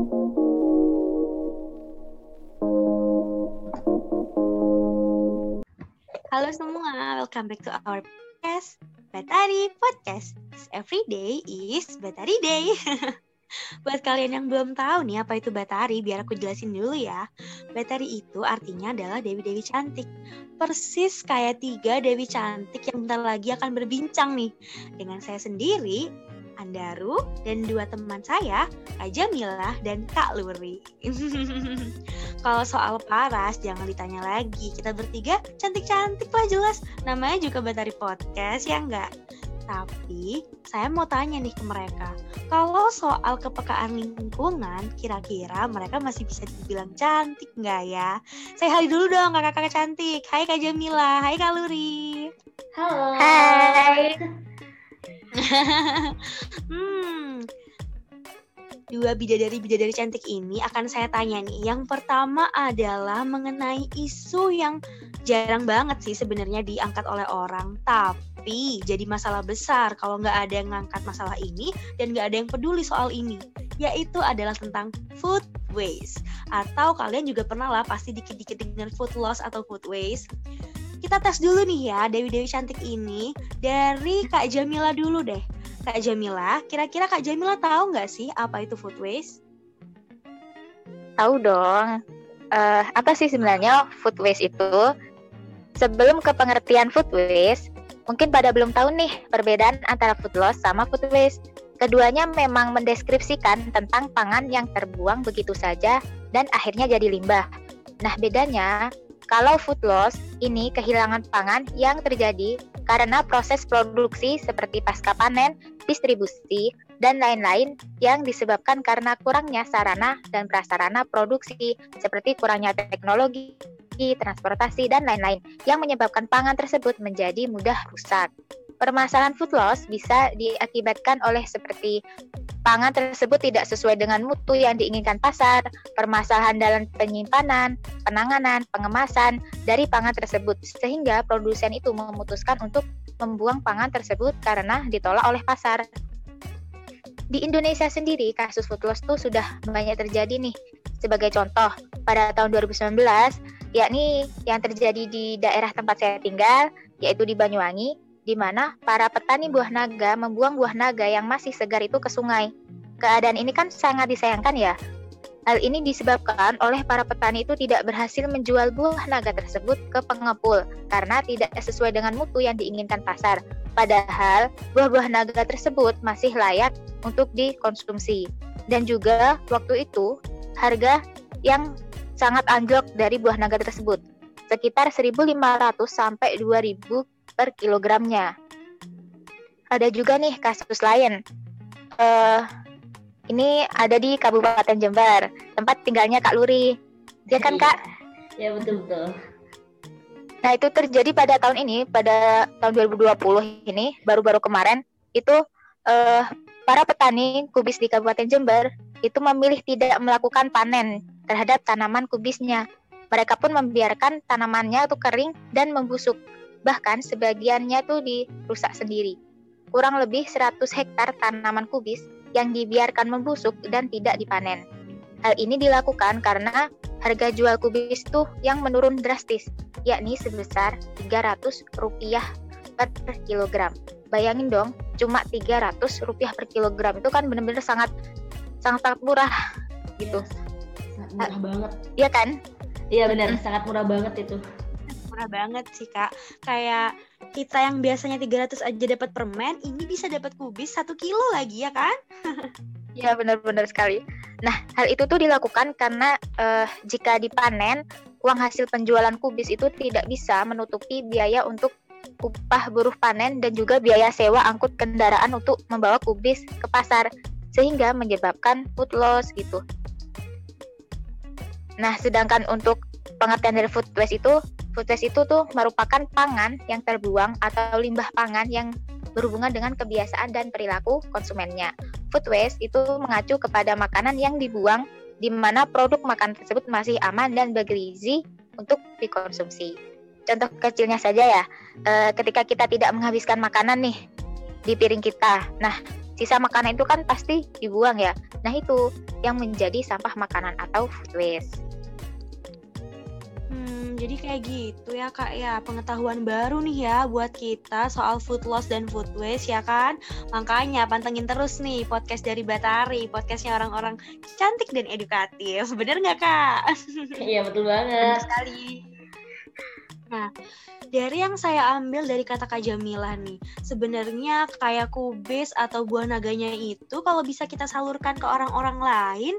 Halo semua, welcome back to our podcast, Batari Podcast. Every day is Batari Day. Buat kalian yang belum tahu nih apa itu Batari, biar aku jelasin dulu ya. Batari itu artinya adalah dewi-dewi cantik. Persis kayak tiga dewi cantik yang bentar lagi akan berbincang nih. Dengan saya sendiri, Andaru, dan dua teman saya, Kak Jamila dan Kak Luri. Kalau soal paras, jangan ditanya lagi. Kita bertiga cantik-cantik lah jelas. Namanya juga Batari Podcast, ya enggak? Tapi saya mau tanya nih ke mereka, kalau soal kepekaan lingkungan, kira-kira mereka masih bisa dibilang cantik nggak ya? Saya hari dulu dong kakak-kakak cantik. Hai Kak Jamila, hai Kak Luri. Halo. Hai. Hmm, dua bidadari-bidadari cantik ini akan saya tanya nih. Yang pertama adalah mengenai isu yang jarang banget sih sebenarnya diangkat oleh orang, tapi jadi masalah besar kalau nggak ada yang ngangkat masalah ini dan nggak ada yang peduli soal ini, yaitu adalah tentang food waste. Atau kalian juga pernah lah pasti dikit-dikit dengar food loss atau food waste. Kita tes dulu nih ya Dewi-Dewi cantik ini dari Kak Jamila dulu deh. Kak Jamila, kira-kira Kak Jamila tahu nggak sih apa itu food waste? Tahu dong. Uh, apa sih sebenarnya food waste itu? Sebelum ke pengertian food waste, mungkin pada belum tahu nih perbedaan antara food loss sama food waste. Keduanya memang mendeskripsikan tentang pangan yang terbuang begitu saja dan akhirnya jadi limbah. Nah, bedanya kalau food loss ini kehilangan pangan yang terjadi karena proses produksi seperti pasca panen, distribusi, dan lain-lain yang disebabkan karena kurangnya sarana dan prasarana produksi seperti kurangnya teknologi, transportasi, dan lain-lain yang menyebabkan pangan tersebut menjadi mudah rusak. Permasalahan food loss bisa diakibatkan oleh seperti pangan tersebut tidak sesuai dengan mutu yang diinginkan pasar, permasalahan dalam penyimpanan, penanganan, pengemasan dari pangan tersebut, sehingga produsen itu memutuskan untuk membuang pangan tersebut karena ditolak oleh pasar. Di Indonesia sendiri, kasus food loss itu sudah banyak terjadi nih. Sebagai contoh, pada tahun 2019, yakni yang terjadi di daerah tempat saya tinggal, yaitu di Banyuwangi, di mana para petani buah naga membuang buah naga yang masih segar itu ke sungai. Keadaan ini kan sangat disayangkan ya. Hal ini disebabkan oleh para petani itu tidak berhasil menjual buah naga tersebut ke pengepul karena tidak sesuai dengan mutu yang diinginkan pasar. Padahal buah-buah naga tersebut masih layak untuk dikonsumsi. Dan juga waktu itu harga yang sangat anjlok dari buah naga tersebut, sekitar 1.500 sampai 2.000 per kilogramnya. Ada juga nih kasus lain. Uh, ini ada di Kabupaten Jember, tempat tinggalnya Kak Luri. Ya kan Kak? Ya betul betul. Nah itu terjadi pada tahun ini, pada tahun 2020 ini, baru-baru kemarin itu uh, para petani kubis di Kabupaten Jember itu memilih tidak melakukan panen terhadap tanaman kubisnya. Mereka pun membiarkan tanamannya itu kering dan membusuk. Bahkan sebagiannya tuh dirusak sendiri. Kurang lebih 100 hektar tanaman kubis yang dibiarkan membusuk dan tidak dipanen. Hal ini dilakukan karena harga jual kubis tuh yang menurun drastis, yakni sebesar 300 rupiah per kilogram. Bayangin dong, cuma 300 rupiah per kilogram itu kan benar-benar sangat sangat sangat murah gitu. Yes murah banget. Iya kan? Iya benar, sangat murah banget itu. Murah banget sih kak. Kayak kita yang biasanya 300 aja dapat permen, ini bisa dapat kubis satu kilo lagi ya kan? Iya benar-benar sekali. Nah hal itu tuh dilakukan karena uh, jika dipanen uang hasil penjualan kubis itu tidak bisa menutupi biaya untuk upah buruh panen dan juga biaya sewa angkut kendaraan untuk membawa kubis ke pasar sehingga menyebabkan food loss gitu. Nah, sedangkan untuk pengertian dari food waste itu, food waste itu tuh merupakan pangan yang terbuang atau limbah pangan yang berhubungan dengan kebiasaan dan perilaku konsumennya. Food waste itu mengacu kepada makanan yang dibuang di mana produk makanan tersebut masih aman dan bergizi untuk dikonsumsi. Contoh kecilnya saja ya, e, ketika kita tidak menghabiskan makanan nih di piring kita. Nah, sisa makanan itu kan pasti dibuang ya. Nah itu yang menjadi sampah makanan atau food waste. Jadi kayak gitu ya kak ya pengetahuan baru nih ya buat kita soal food loss dan food waste ya kan makanya pantengin terus nih podcast dari Batari podcastnya orang-orang cantik dan edukatif bener nggak kak? Iya betul Bener banget. sekali. Nah, dari yang saya ambil dari kata Kak Jamilah nih, sebenarnya kayak kubis atau buah naganya itu kalau bisa kita salurkan ke orang-orang lain,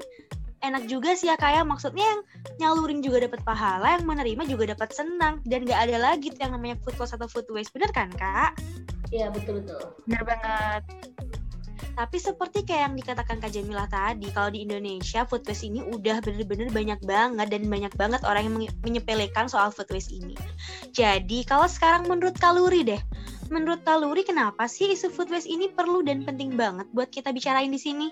enak juga sih ya kayak maksudnya yang nyalurin juga dapat pahala, yang menerima juga dapat senang dan gak ada lagi tuh yang namanya food loss atau food waste, bener kan kak? Iya betul betul. Benar banget. Tapi seperti kayak yang dikatakan Kak Jamilah tadi, kalau di Indonesia food waste ini udah bener-bener banyak banget dan banyak banget orang yang menye- menyepelekan soal food waste ini. Jadi kalau sekarang menurut Kaluri deh, menurut Kaluri kenapa sih isu food waste ini perlu dan penting banget buat kita bicarain di sini?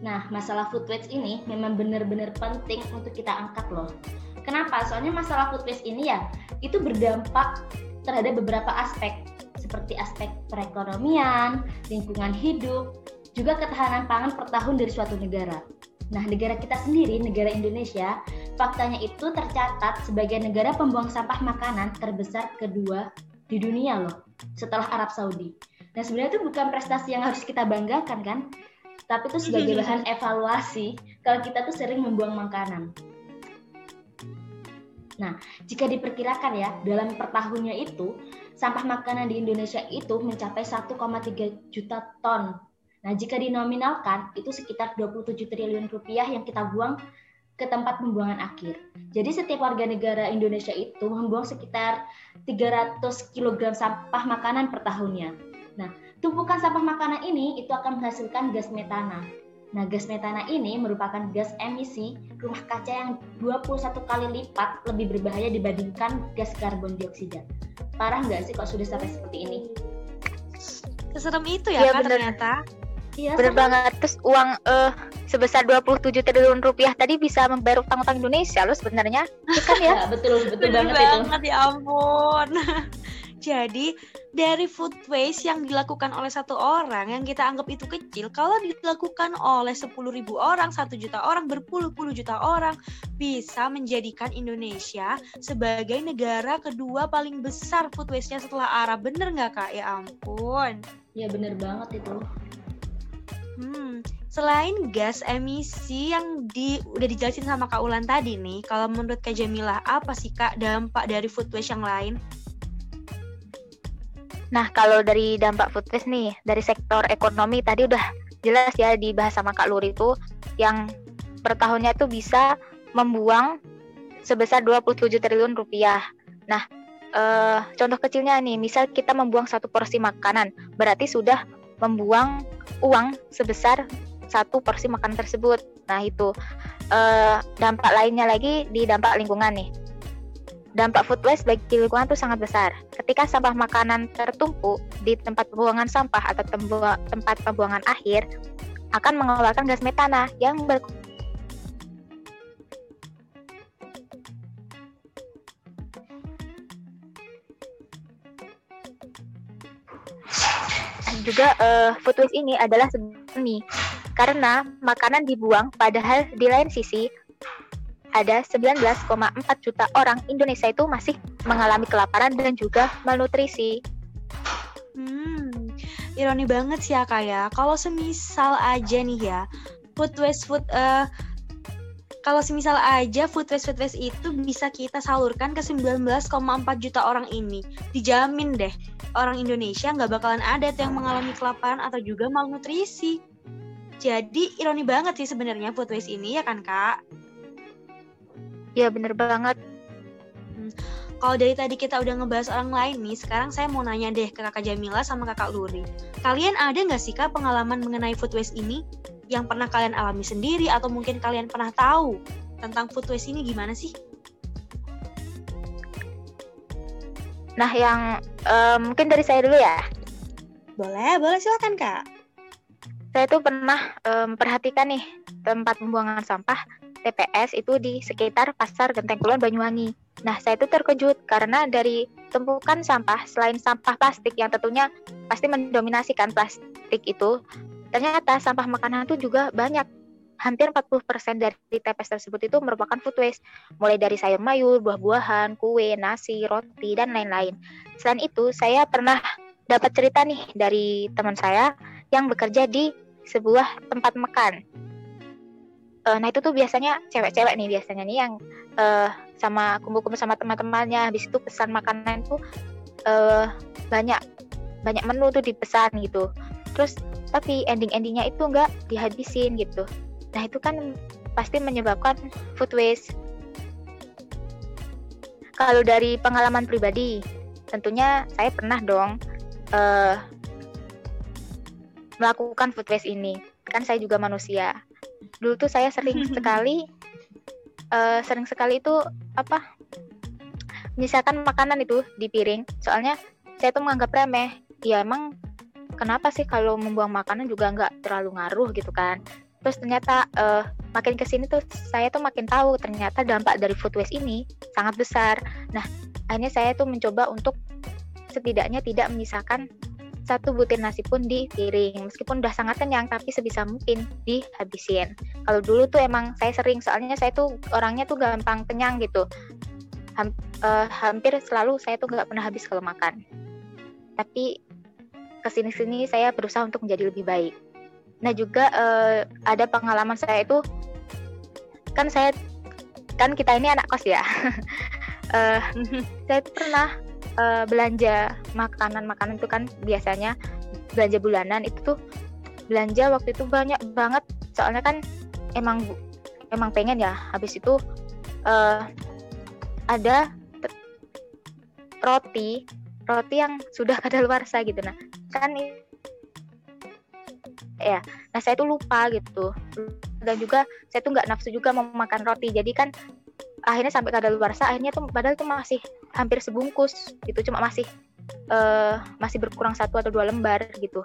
Nah, masalah food waste ini memang benar-benar penting untuk kita angkat loh. Kenapa? Soalnya masalah food waste ini ya, itu berdampak terhadap beberapa aspek, seperti aspek perekonomian, lingkungan hidup, juga ketahanan pangan per tahun dari suatu negara. Nah, negara kita sendiri, negara Indonesia, faktanya itu tercatat sebagai negara pembuang sampah makanan terbesar kedua di dunia loh, setelah Arab Saudi. Nah, sebenarnya itu bukan prestasi yang harus kita banggakan kan? Tapi itu sebagai bahan evaluasi kalau kita tuh sering membuang makanan. Nah, jika diperkirakan ya, dalam per tahunnya itu, sampah makanan di Indonesia itu mencapai 1,3 juta ton. Nah, jika dinominalkan, itu sekitar 27 triliun rupiah yang kita buang ke tempat pembuangan akhir. Jadi setiap warga negara Indonesia itu membuang sekitar 300 kg sampah makanan per tahunnya. Nah, tumpukan sampah makanan ini itu akan menghasilkan gas metana. Nah, gas metana ini merupakan gas emisi rumah kaca yang 21 kali lipat lebih berbahaya dibandingkan gas karbon dioksida. Parah nggak sih kok sudah sampai seperti ini? Seserem itu ya, Iya, kak bener. ternyata. Iya, Bener sama. banget. Terus uang eh, sebesar 27 triliun rupiah tadi bisa membayar utang-utang Indonesia loh sebenarnya. Iya kan ya? Ya, betul, betul Bener banget itu. banget ya ampun. Jadi dari food waste yang dilakukan oleh satu orang yang kita anggap itu kecil, kalau dilakukan oleh 10.000 orang, satu juta orang, berpuluh-puluh juta orang, bisa menjadikan Indonesia sebagai negara kedua paling besar food waste-nya setelah Arab. Bener nggak kak? Ya ampun. Ya bener banget itu. Hmm, selain gas emisi yang di udah dijelasin sama Kak Ulan tadi nih, kalau menurut Kak Jamilah apa sih Kak dampak dari food waste yang lain? Nah, kalau dari dampak food waste nih, dari sektor ekonomi tadi udah jelas ya dibahas sama Kak Luri itu yang per tahunnya tuh bisa membuang sebesar 27 triliun rupiah. Nah, eh, contoh kecilnya nih, misal kita membuang satu porsi makanan, berarti sudah membuang uang sebesar satu porsi makanan tersebut. Nah, itu eh, dampak lainnya lagi di dampak lingkungan nih dampak food waste bagi lingkungan itu sangat besar. Ketika sampah makanan tertumpuk di tempat pembuangan sampah atau tembu- tempat pembuangan akhir, akan mengeluarkan gas metana yang ber juga eh, food waste ini adalah seni karena makanan dibuang padahal di lain sisi ada 19,4 juta orang Indonesia itu masih mengalami kelaparan dan juga malnutrisi. Hmm, ironi banget sih ya Kak ya. Kalau semisal aja nih ya, food waste food eh kalau semisal aja food waste food waste itu bisa kita salurkan ke 19,4 juta orang ini, dijamin deh orang Indonesia nggak bakalan ada tuh yang mengalami kelaparan atau juga malnutrisi. Jadi ironi banget sih sebenarnya food waste ini ya kan kak. Ya bener banget. Kalau dari tadi kita udah ngebahas orang lain nih, sekarang saya mau nanya deh ke kakak Jamila sama kakak Luri. Kalian ada nggak sih kak pengalaman mengenai food waste ini? Yang pernah kalian alami sendiri atau mungkin kalian pernah tahu tentang food waste ini gimana sih? Nah yang eh, mungkin dari saya dulu ya. Boleh, boleh silakan kak. Saya tuh pernah eh, memperhatikan nih tempat pembuangan sampah TPS itu di sekitar Pasar Genteng Kulon Banyuwangi. Nah saya itu terkejut karena dari tumpukan sampah selain sampah plastik yang tentunya pasti mendominasikan plastik itu, ternyata sampah makanan itu juga banyak. Hampir 40% dari TPS tersebut itu merupakan food waste, mulai dari sayur mayur, buah-buahan, kue, nasi, roti, dan lain-lain. Selain itu, saya pernah dapat cerita nih dari teman saya yang bekerja di sebuah tempat makan. Uh, nah itu tuh biasanya cewek-cewek nih biasanya nih yang uh, sama kumpul-kumpul sama teman-temannya. Habis itu pesan makanan tuh uh, banyak banyak menu tuh dipesan gitu. Terus tapi ending-endingnya itu enggak dihabisin gitu. Nah itu kan pasti menyebabkan food waste. Kalau dari pengalaman pribadi tentunya saya pernah dong uh, melakukan food waste ini. Kan saya juga manusia dulu tuh saya sering sekali uh, sering sekali itu apa menyisakan makanan itu di piring. Soalnya saya tuh menganggap remeh. Ya emang kenapa sih kalau membuang makanan juga nggak terlalu ngaruh gitu kan? Terus ternyata uh, makin ke sini tuh saya tuh makin tahu ternyata dampak dari food waste ini sangat besar. Nah akhirnya saya tuh mencoba untuk setidaknya tidak menyisakan satu butir nasi pun di piring. Meskipun udah sangat kenyang tapi sebisa mungkin dihabisin. Kalau dulu tuh emang saya sering soalnya saya tuh orangnya tuh gampang kenyang gitu. Ham, uh, hampir selalu saya tuh nggak pernah habis kalau makan. Tapi ke sini-sini saya berusaha untuk menjadi lebih baik. Nah juga uh, ada pengalaman saya itu kan saya kan kita ini anak kos ya. Uh, saya pernah uh, belanja makanan-makanan itu kan biasanya belanja bulanan itu tuh belanja waktu itu banyak banget. Soalnya kan emang emang pengen ya. Habis itu uh, ada roti roti yang sudah kadaluarsa gitu. Nah kan ya nah saya tuh lupa gitu. Dan juga saya tuh nggak nafsu juga mau makan roti. Jadi kan akhirnya sampai kadaluarsa akhirnya tuh padahal tuh masih hampir sebungkus gitu cuma masih uh, masih berkurang satu atau dua lembar gitu.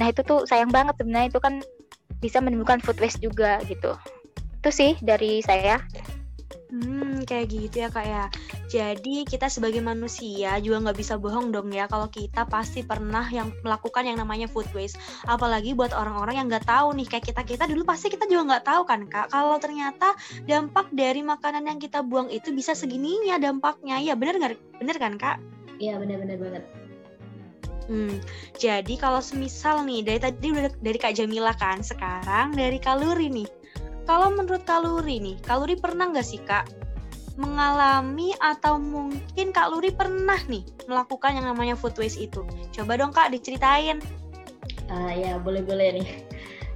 Nah itu tuh sayang banget sebenarnya itu kan bisa menimbulkan food waste juga gitu. Itu sih dari saya. Hmm, kayak gitu ya kak ya. Jadi kita sebagai manusia juga nggak bisa bohong dong ya kalau kita pasti pernah yang melakukan yang namanya food waste. Apalagi buat orang-orang yang nggak tahu nih kayak kita kita dulu pasti kita juga nggak tahu kan kak. Kalau ternyata dampak dari makanan yang kita buang itu bisa segininya dampaknya. Ya bener nggak? Bener kan kak? Iya bener-bener banget. Hmm, jadi kalau semisal nih dari tadi udah dari Kak Jamila kan, sekarang dari kalori nih kalau menurut Kaluri nih, Kaluri pernah nggak sih Kak mengalami atau mungkin Kak Luri pernah nih melakukan yang namanya food waste itu? Coba dong Kak diceritain. Uh, ya boleh-boleh nih.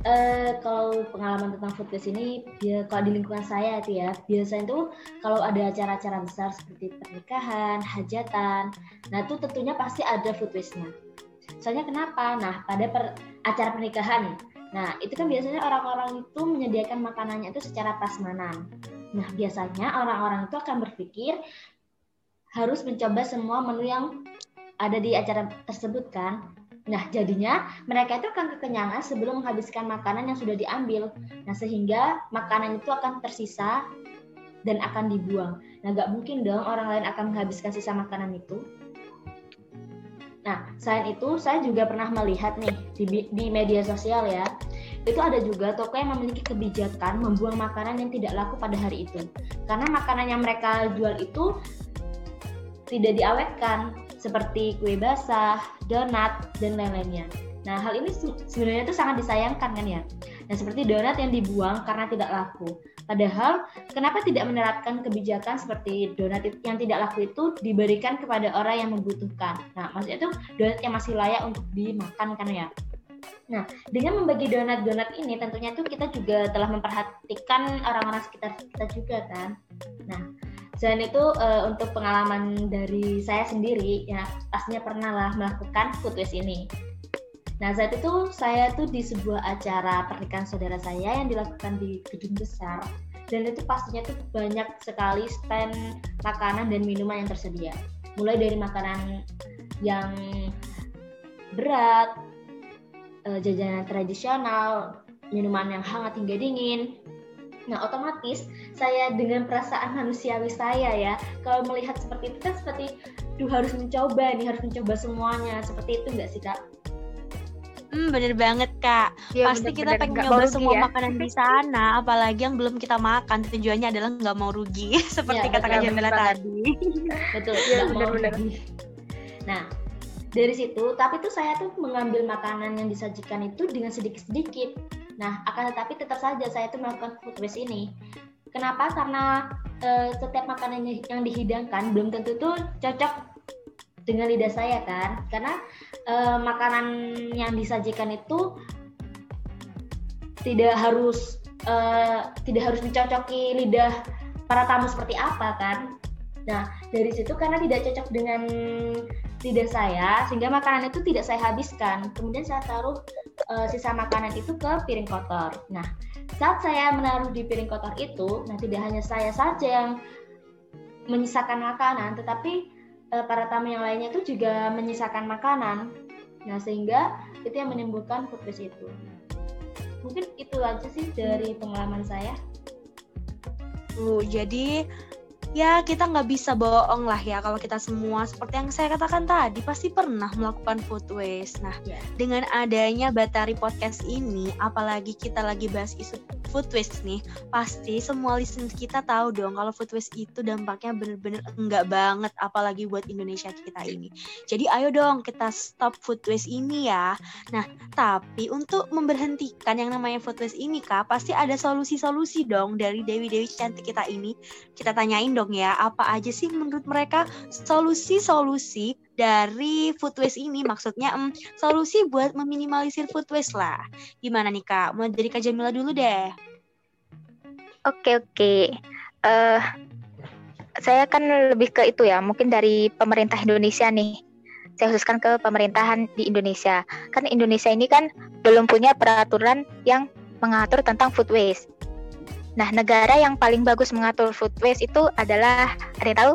Uh, kalau pengalaman tentang food waste ini, ya kalau di lingkungan saya itu ya, biasanya itu kalau ada acara-acara besar seperti pernikahan, hajatan, nah itu tentunya pasti ada food waste-nya. Soalnya kenapa? Nah, pada per, acara pernikahan Nah, itu kan biasanya orang-orang itu menyediakan makanannya itu secara prasmanan. Nah, biasanya orang-orang itu akan berpikir harus mencoba semua menu yang ada di acara tersebut kan. Nah, jadinya mereka itu akan kekenyangan sebelum menghabiskan makanan yang sudah diambil. Nah, sehingga makanan itu akan tersisa dan akan dibuang. Nah, gak mungkin dong orang lain akan menghabiskan sisa makanan itu. Nah, selain itu saya juga pernah melihat nih di, di media sosial ya, itu ada juga toko yang memiliki kebijakan membuang makanan yang tidak laku pada hari itu. Karena makanan yang mereka jual itu tidak diawetkan, seperti kue basah, donat, dan lain-lainnya. Nah, hal ini sebenarnya itu sangat disayangkan kan ya. Nah, seperti donat yang dibuang karena tidak laku. Padahal, kenapa tidak menerapkan kebijakan seperti donat yang tidak laku itu diberikan kepada orang yang membutuhkan? Nah, maksudnya itu donat yang masih layak untuk dimakan kan ya. Nah, dengan membagi donat-donat ini tentunya itu kita juga telah memperhatikan orang-orang sekitar kita juga kan. Nah, selain itu uh, untuk pengalaman dari saya sendiri ya pastinya pernah lah melakukan food waste ini. Nah saat itu saya tuh di sebuah acara pernikahan saudara saya yang dilakukan di gedung besar dan itu pastinya tuh banyak sekali stand makanan dan minuman yang tersedia. Mulai dari makanan yang berat, eh, jajanan tradisional, minuman yang hangat hingga dingin. Nah, otomatis saya dengan perasaan manusiawi saya ya, kalau melihat seperti itu kan seperti duh harus mencoba nih harus mencoba semuanya seperti itu enggak sih kak? Hmm, bener banget kak. Iya, Pasti bener-bener kita pengen nggak nyoba semua ya. makanan di sana, apalagi yang belum kita makan. Tujuannya adalah nggak mau rugi, seperti Iya, kata Kak betul, Jamila bener tadi. Betul, Iya, mau benar-benar. rugi. Nah, dari situ, tapi tuh saya tuh mengambil makanan yang disajikan itu dengan sedikit-sedikit. Nah, akan tetapi tetap saja saya tuh melakukan food waste ini. Kenapa? Karena eh, setiap makanan yang- dihidangkan belum tentu tuh cocok dengan lidah saya kan. Karena eh, makanan yang disajikan itu tidak harus eh, tidak harus dicocoki lidah para tamu seperti apa kan. Nah, dari situ karena tidak cocok dengan lidah saya sehingga makanan itu tidak saya habiskan. Kemudian saya taruh eh, sisa makanan itu ke piring kotor. Nah saat saya menaruh di piring kotor itu nah tidak hanya saya saja yang menyisakan makanan tetapi eh, para tamu yang lainnya itu juga menyisakan makanan. Nah sehingga itu yang menimbulkan food itu. Mungkin itu aja sih dari pengalaman saya. Tuh, jadi ya kita nggak bisa bohong lah ya kalau kita semua seperti yang saya katakan tadi pasti pernah melakukan food waste. Nah, Ya. dengan adanya Batari Podcast ini, apalagi kita lagi bahas isu food waste nih, pasti semua listener kita tahu dong kalau food waste itu dampaknya bener-bener enggak banget, apalagi buat Indonesia kita ini. Jadi ayo dong kita stop food waste ini ya. Nah, tapi untuk memberhentikan yang namanya food waste ini kak, pasti ada solusi-solusi dong dari dewi-dewi cantik kita ini. Kita tanyain dong ya, apa aja sih menurut mereka solusi-solusi dari food waste ini? Maksudnya em, solusi buat meminimalisir food waste lah. Gimana nih kak? Mau dari Kak Jamila dulu deh. Oke oke. Eh, saya kan lebih ke itu ya, mungkin dari pemerintah Indonesia nih. Saya khususkan ke pemerintahan di Indonesia. Kan Indonesia ini kan belum punya peraturan yang mengatur tentang food waste. Nah, negara yang paling bagus mengatur food waste itu adalah ada yang tahu?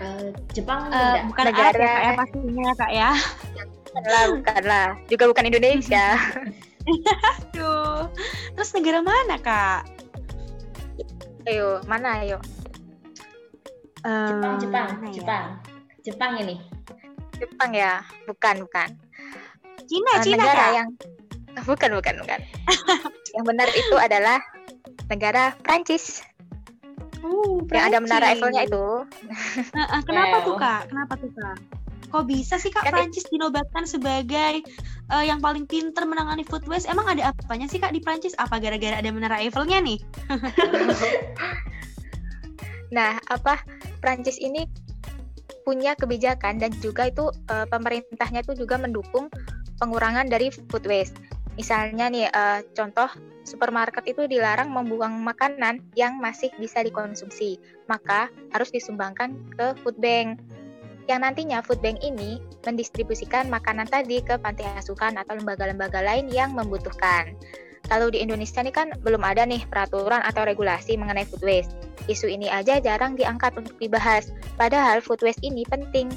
Eh, Jepang Eh, enggak bukan negara- Arab ya kak ya pastinya ya kak ya. Bukanlah, bukanlah. Juga bukan Indonesia. Aduh. Terus negara mana kak? ayo, mana ayo? Jepang Em, Jepang mana ya? Jepang Jepang ini Jepang ya? Bukan, bukan. Cina, Eh, Cina negara kak? yang bukan bukan bukan yang benar itu adalah negara Prancis Uh, yang ada menara. Eiffelnya itu Heeh, kenapa tuh kak? Kenapa tuh kak? Kok bisa sih kak Kan- Prancis dinobatkan sebagai eh, yang paling pinter menangani food waste? Emang ada apanya sih kak di Prancis? Apa gara-gara ada menara Eiffelnya nih? nah apa Prancis ini punya kebijakan dan juga itu eh, pemerintahnya itu juga mendukung pengurangan dari food waste misalnya nih eh, contoh supermarket itu dilarang membuang makanan yang masih bisa dikonsumsi maka harus disumbangkan ke food bank yang nantinya food bank ini mendistribusikan makanan tadi ke panti asuhan atau lembaga-lembaga lain yang membutuhkan. Kalau di Indonesia ini kan belum ada nih peraturan atau regulasi mengenai food waste. Isu ini aja jarang diangkat untuk dibahas. Padahal food waste ini penting.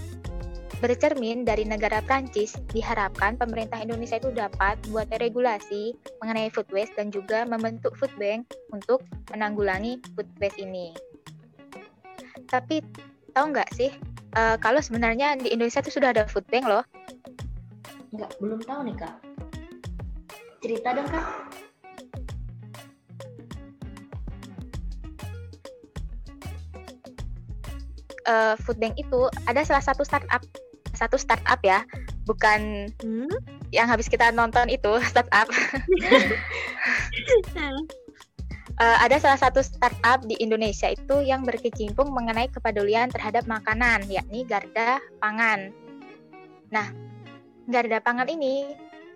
Bercermin dari negara Prancis, diharapkan pemerintah Indonesia itu dapat buat regulasi mengenai food waste dan juga membentuk food bank untuk menanggulangi food waste ini. Tapi tahu nggak sih eh, kalau sebenarnya di Indonesia itu sudah ada food bank loh. Enggak, belum tahu nih kak. Cerita dong kak. Eh, food bank itu ada salah satu startup, satu startup ya, bukan Hmm? yang habis kita nonton itu startup. Eh, ada salah satu startup di Indonesia itu yang berkecimpung mengenai kepedulian terhadap makanan, yakni Garda Pangan. Nah, Garda Pangan ini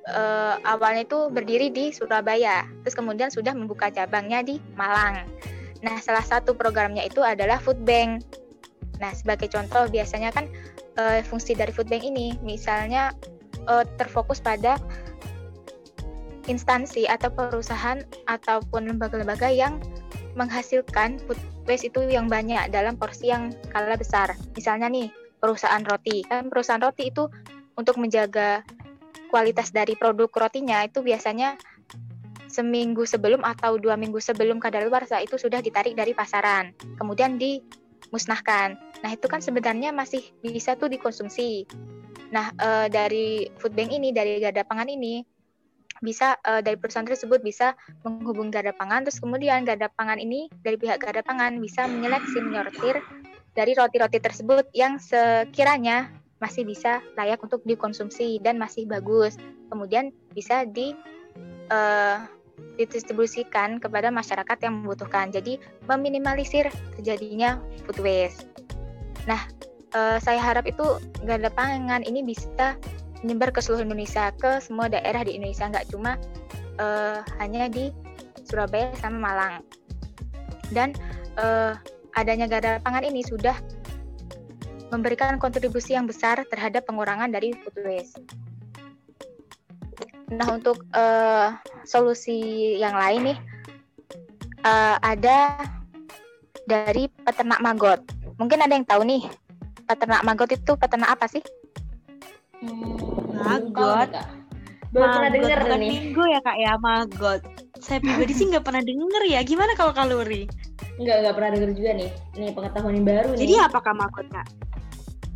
eh, awalnya itu berdiri di Surabaya, terus kemudian sudah membuka cabangnya di Malang. Nah, salah satu programnya itu adalah food bank. Nah, sebagai contoh biasanya kan eh, fungsi dari food bank ini, misalnya eh, terfokus pada instansi atau perusahaan ataupun lembaga-lembaga yang menghasilkan food waste itu yang banyak dalam porsi yang skala besar. Misalnya nih, perusahaan roti. Kan perusahaan roti itu untuk menjaga kualitas dari produk rotinya itu biasanya seminggu sebelum atau dua minggu sebelum kadaluarsa itu sudah ditarik dari pasaran. Kemudian di dimusnahkan. Nah, itu kan sebenarnya masih bisa tuh dikonsumsi. Nah, uh, dari food bank ini, dari garda pangan ini, bisa uh, dari perusahaan tersebut bisa menghubungi garda pangan, terus kemudian garda pangan ini dari pihak garda pangan bisa menyeleksi, menyortir dari roti-roti tersebut yang sekiranya masih bisa layak untuk dikonsumsi dan masih bagus. Kemudian bisa di uh, didistribusikan kepada masyarakat yang membutuhkan. Jadi meminimalisir terjadinya food waste. Nah, uh, saya harap itu garda pangan ini bisa menyebar ke seluruh Indonesia, ke semua daerah di Indonesia, nggak cuma uh, hanya di Surabaya sama Malang. Dan uh, adanya garda pangan ini sudah memberikan kontribusi yang besar terhadap pengurangan dari food waste. Nah, untuk uh, solusi yang lain nih, uh, ada dari peternak maggot. Mungkin ada yang tahu nih, peternak maggot itu peternak apa sih? Hmm, maggot. Baru pernah denger nih. minggu ya kak ya, maggot. Saya pribadi sih nggak pernah denger ya. Gimana kalau kalori? Nggak, nggak pernah denger juga nih. Ini pengetahuan yang baru Jadi nih. Jadi apakah maggot kak?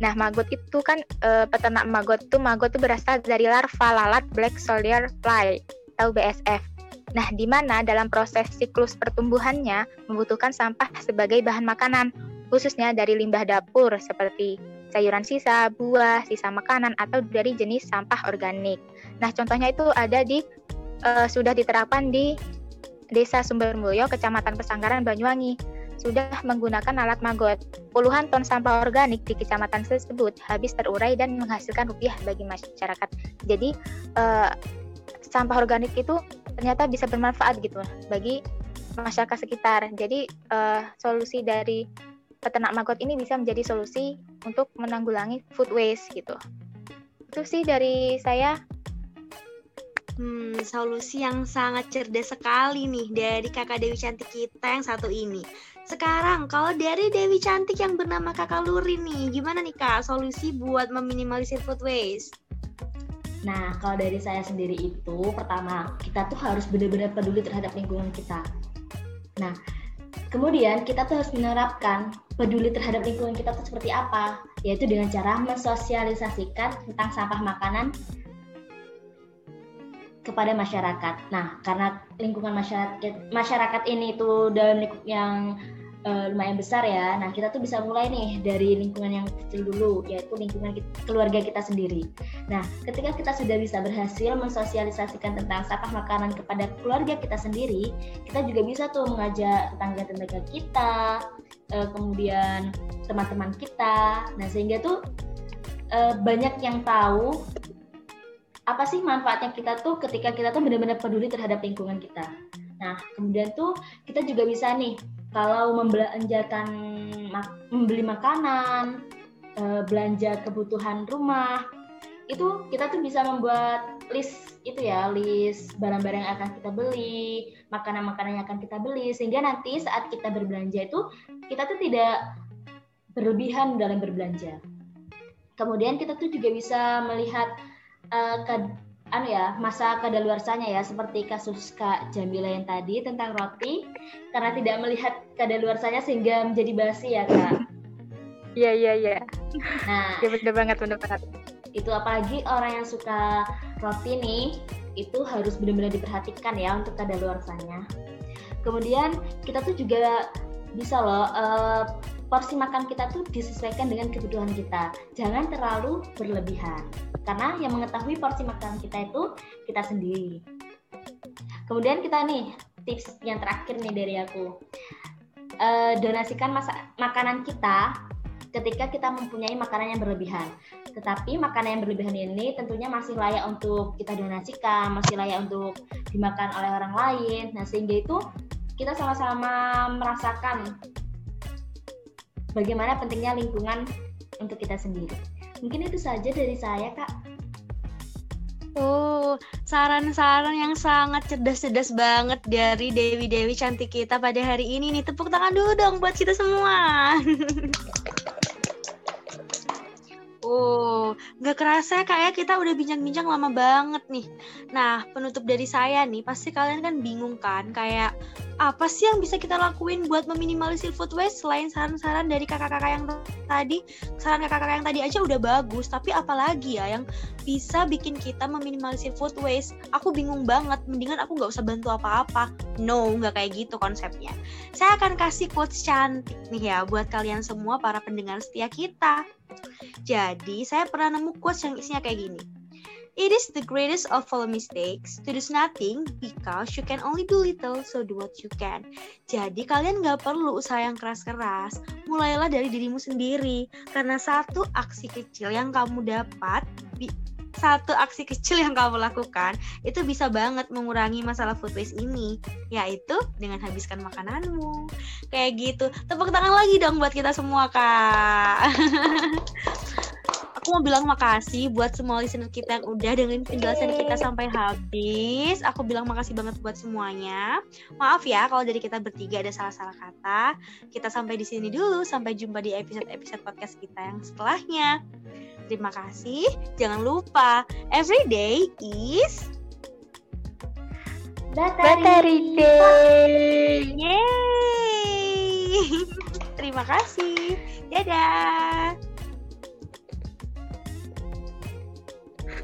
Nah, maggot itu kan e, peternak maggot itu maggot itu berasal dari larva lalat black soldier fly atau BSF. Nah, di mana dalam proses siklus pertumbuhannya membutuhkan sampah sebagai bahan makanan, khususnya dari limbah dapur seperti sayuran sisa, buah, sisa makanan atau dari jenis sampah organik. Nah, contohnya itu ada di e, sudah diterapkan di Desa Sumbermulyo, Kecamatan Pesanggaran, Banyuwangi sudah menggunakan alat maggot. Puluhan ton sampah organik di kecamatan tersebut habis terurai dan menghasilkan rupiah bagi masyarakat. Jadi uh, sampah organik itu ternyata bisa bermanfaat gitu bagi masyarakat sekitar. Jadi uh, solusi dari peternak maggot ini bisa menjadi solusi untuk menanggulangi food waste gitu. Itu sih dari saya. Hmm, solusi yang sangat cerdas sekali nih dari kakak Dewi cantik kita yang satu ini. Sekarang, kalau dari Dewi Cantik yang bernama Kakak Luri nih, gimana nih Kak solusi buat meminimalisir food waste? Nah, kalau dari saya sendiri itu, pertama, kita tuh harus benar-benar peduli terhadap lingkungan kita. Nah, kemudian kita tuh harus menerapkan peduli terhadap lingkungan kita tuh seperti apa, yaitu dengan cara mensosialisasikan tentang sampah makanan kepada masyarakat. Nah, karena lingkungan masyarakat masyarakat ini itu dalam lingkup yang uh, lumayan besar ya. Nah, kita tuh bisa mulai nih dari lingkungan yang kecil dulu, yaitu lingkungan kita, keluarga kita sendiri. Nah, ketika kita sudah bisa berhasil mensosialisasikan tentang sampah makanan kepada keluarga kita sendiri, kita juga bisa tuh mengajak tetangga-tetangga kita, uh, kemudian teman-teman kita. Nah, sehingga tuh uh, banyak yang tahu apa sih manfaatnya kita tuh ketika kita tuh benar-benar peduli terhadap lingkungan kita. Nah, kemudian tuh kita juga bisa nih kalau membelanjakan membeli makanan, eh, belanja kebutuhan rumah, itu kita tuh bisa membuat list itu ya, list barang-barang yang akan kita beli, makanan-makanan yang akan kita beli sehingga nanti saat kita berbelanja itu kita tuh tidak berlebihan dalam berbelanja. Kemudian kita tuh juga bisa melihat uh, anu ya masa kadaluarsanya ya seperti kasus Kak Jamila yang tadi tentang roti karena tidak melihat kadaluarsanya sehingga menjadi basi ya Kak. Iya iya iya. Nah, ya, benar banget benar banget. Itu apalagi orang yang suka roti nih itu harus benar-benar diperhatikan ya untuk kadaluarsanya. Kemudian kita tuh juga bisa loh uh, porsi makan kita tuh disesuaikan dengan kebutuhan kita. Jangan terlalu berlebihan. Karena yang mengetahui porsi makanan kita itu kita sendiri. Kemudian kita nih tips yang terakhir nih dari aku. E, donasikan masa makanan kita ketika kita mempunyai makanan yang berlebihan. Tetapi makanan yang berlebihan ini tentunya masih layak untuk kita donasikan, masih layak untuk dimakan oleh orang lain. Nah, sehingga itu kita sama-sama merasakan bagaimana pentingnya lingkungan untuk kita sendiri. Mungkin itu saja dari saya, Kak. Oh, saran-saran yang sangat cerdas-cerdas banget dari Dewi-Dewi cantik kita pada hari ini nih. Tepuk tangan dulu dong buat kita semua. Oh, nggak kerasa kayak kita udah bincang-bincang lama banget nih. Nah, penutup dari saya nih, pasti kalian kan bingung kan, kayak apa sih yang bisa kita lakuin buat meminimalisir food waste selain saran-saran dari kakak-kakak yang tadi? Saran kakak-kakak yang tadi aja udah bagus, tapi apalagi ya yang bisa bikin kita meminimalisir food waste? Aku bingung banget, mendingan aku nggak usah bantu apa-apa. No, nggak kayak gitu konsepnya. Saya akan kasih quotes cantik nih ya buat kalian semua para pendengar setia kita. Jadi, saya pernah nemu quotes yang isinya kayak gini. It is the greatest of all mistakes. To do nothing because you can only do little, so do what you can. Jadi kalian nggak perlu usaha yang keras-keras, mulailah dari dirimu sendiri. Karena satu aksi kecil yang kamu dapat, satu aksi kecil yang kamu lakukan itu bisa banget mengurangi masalah food waste ini. Yaitu dengan habiskan makananmu. Kayak gitu. Tepuk tangan lagi dong buat kita semua kak aku mau bilang makasih buat semua listener kita yang udah dengerin penjelasan kita sampai habis. Aku bilang makasih banget buat semuanya. Maaf ya kalau dari kita bertiga ada salah-salah kata. Kita sampai di sini dulu. Sampai jumpa di episode-episode podcast kita yang setelahnya. Terima kasih. Jangan lupa, every day is Battery Day. Yeay. Terima kasih. Dadah.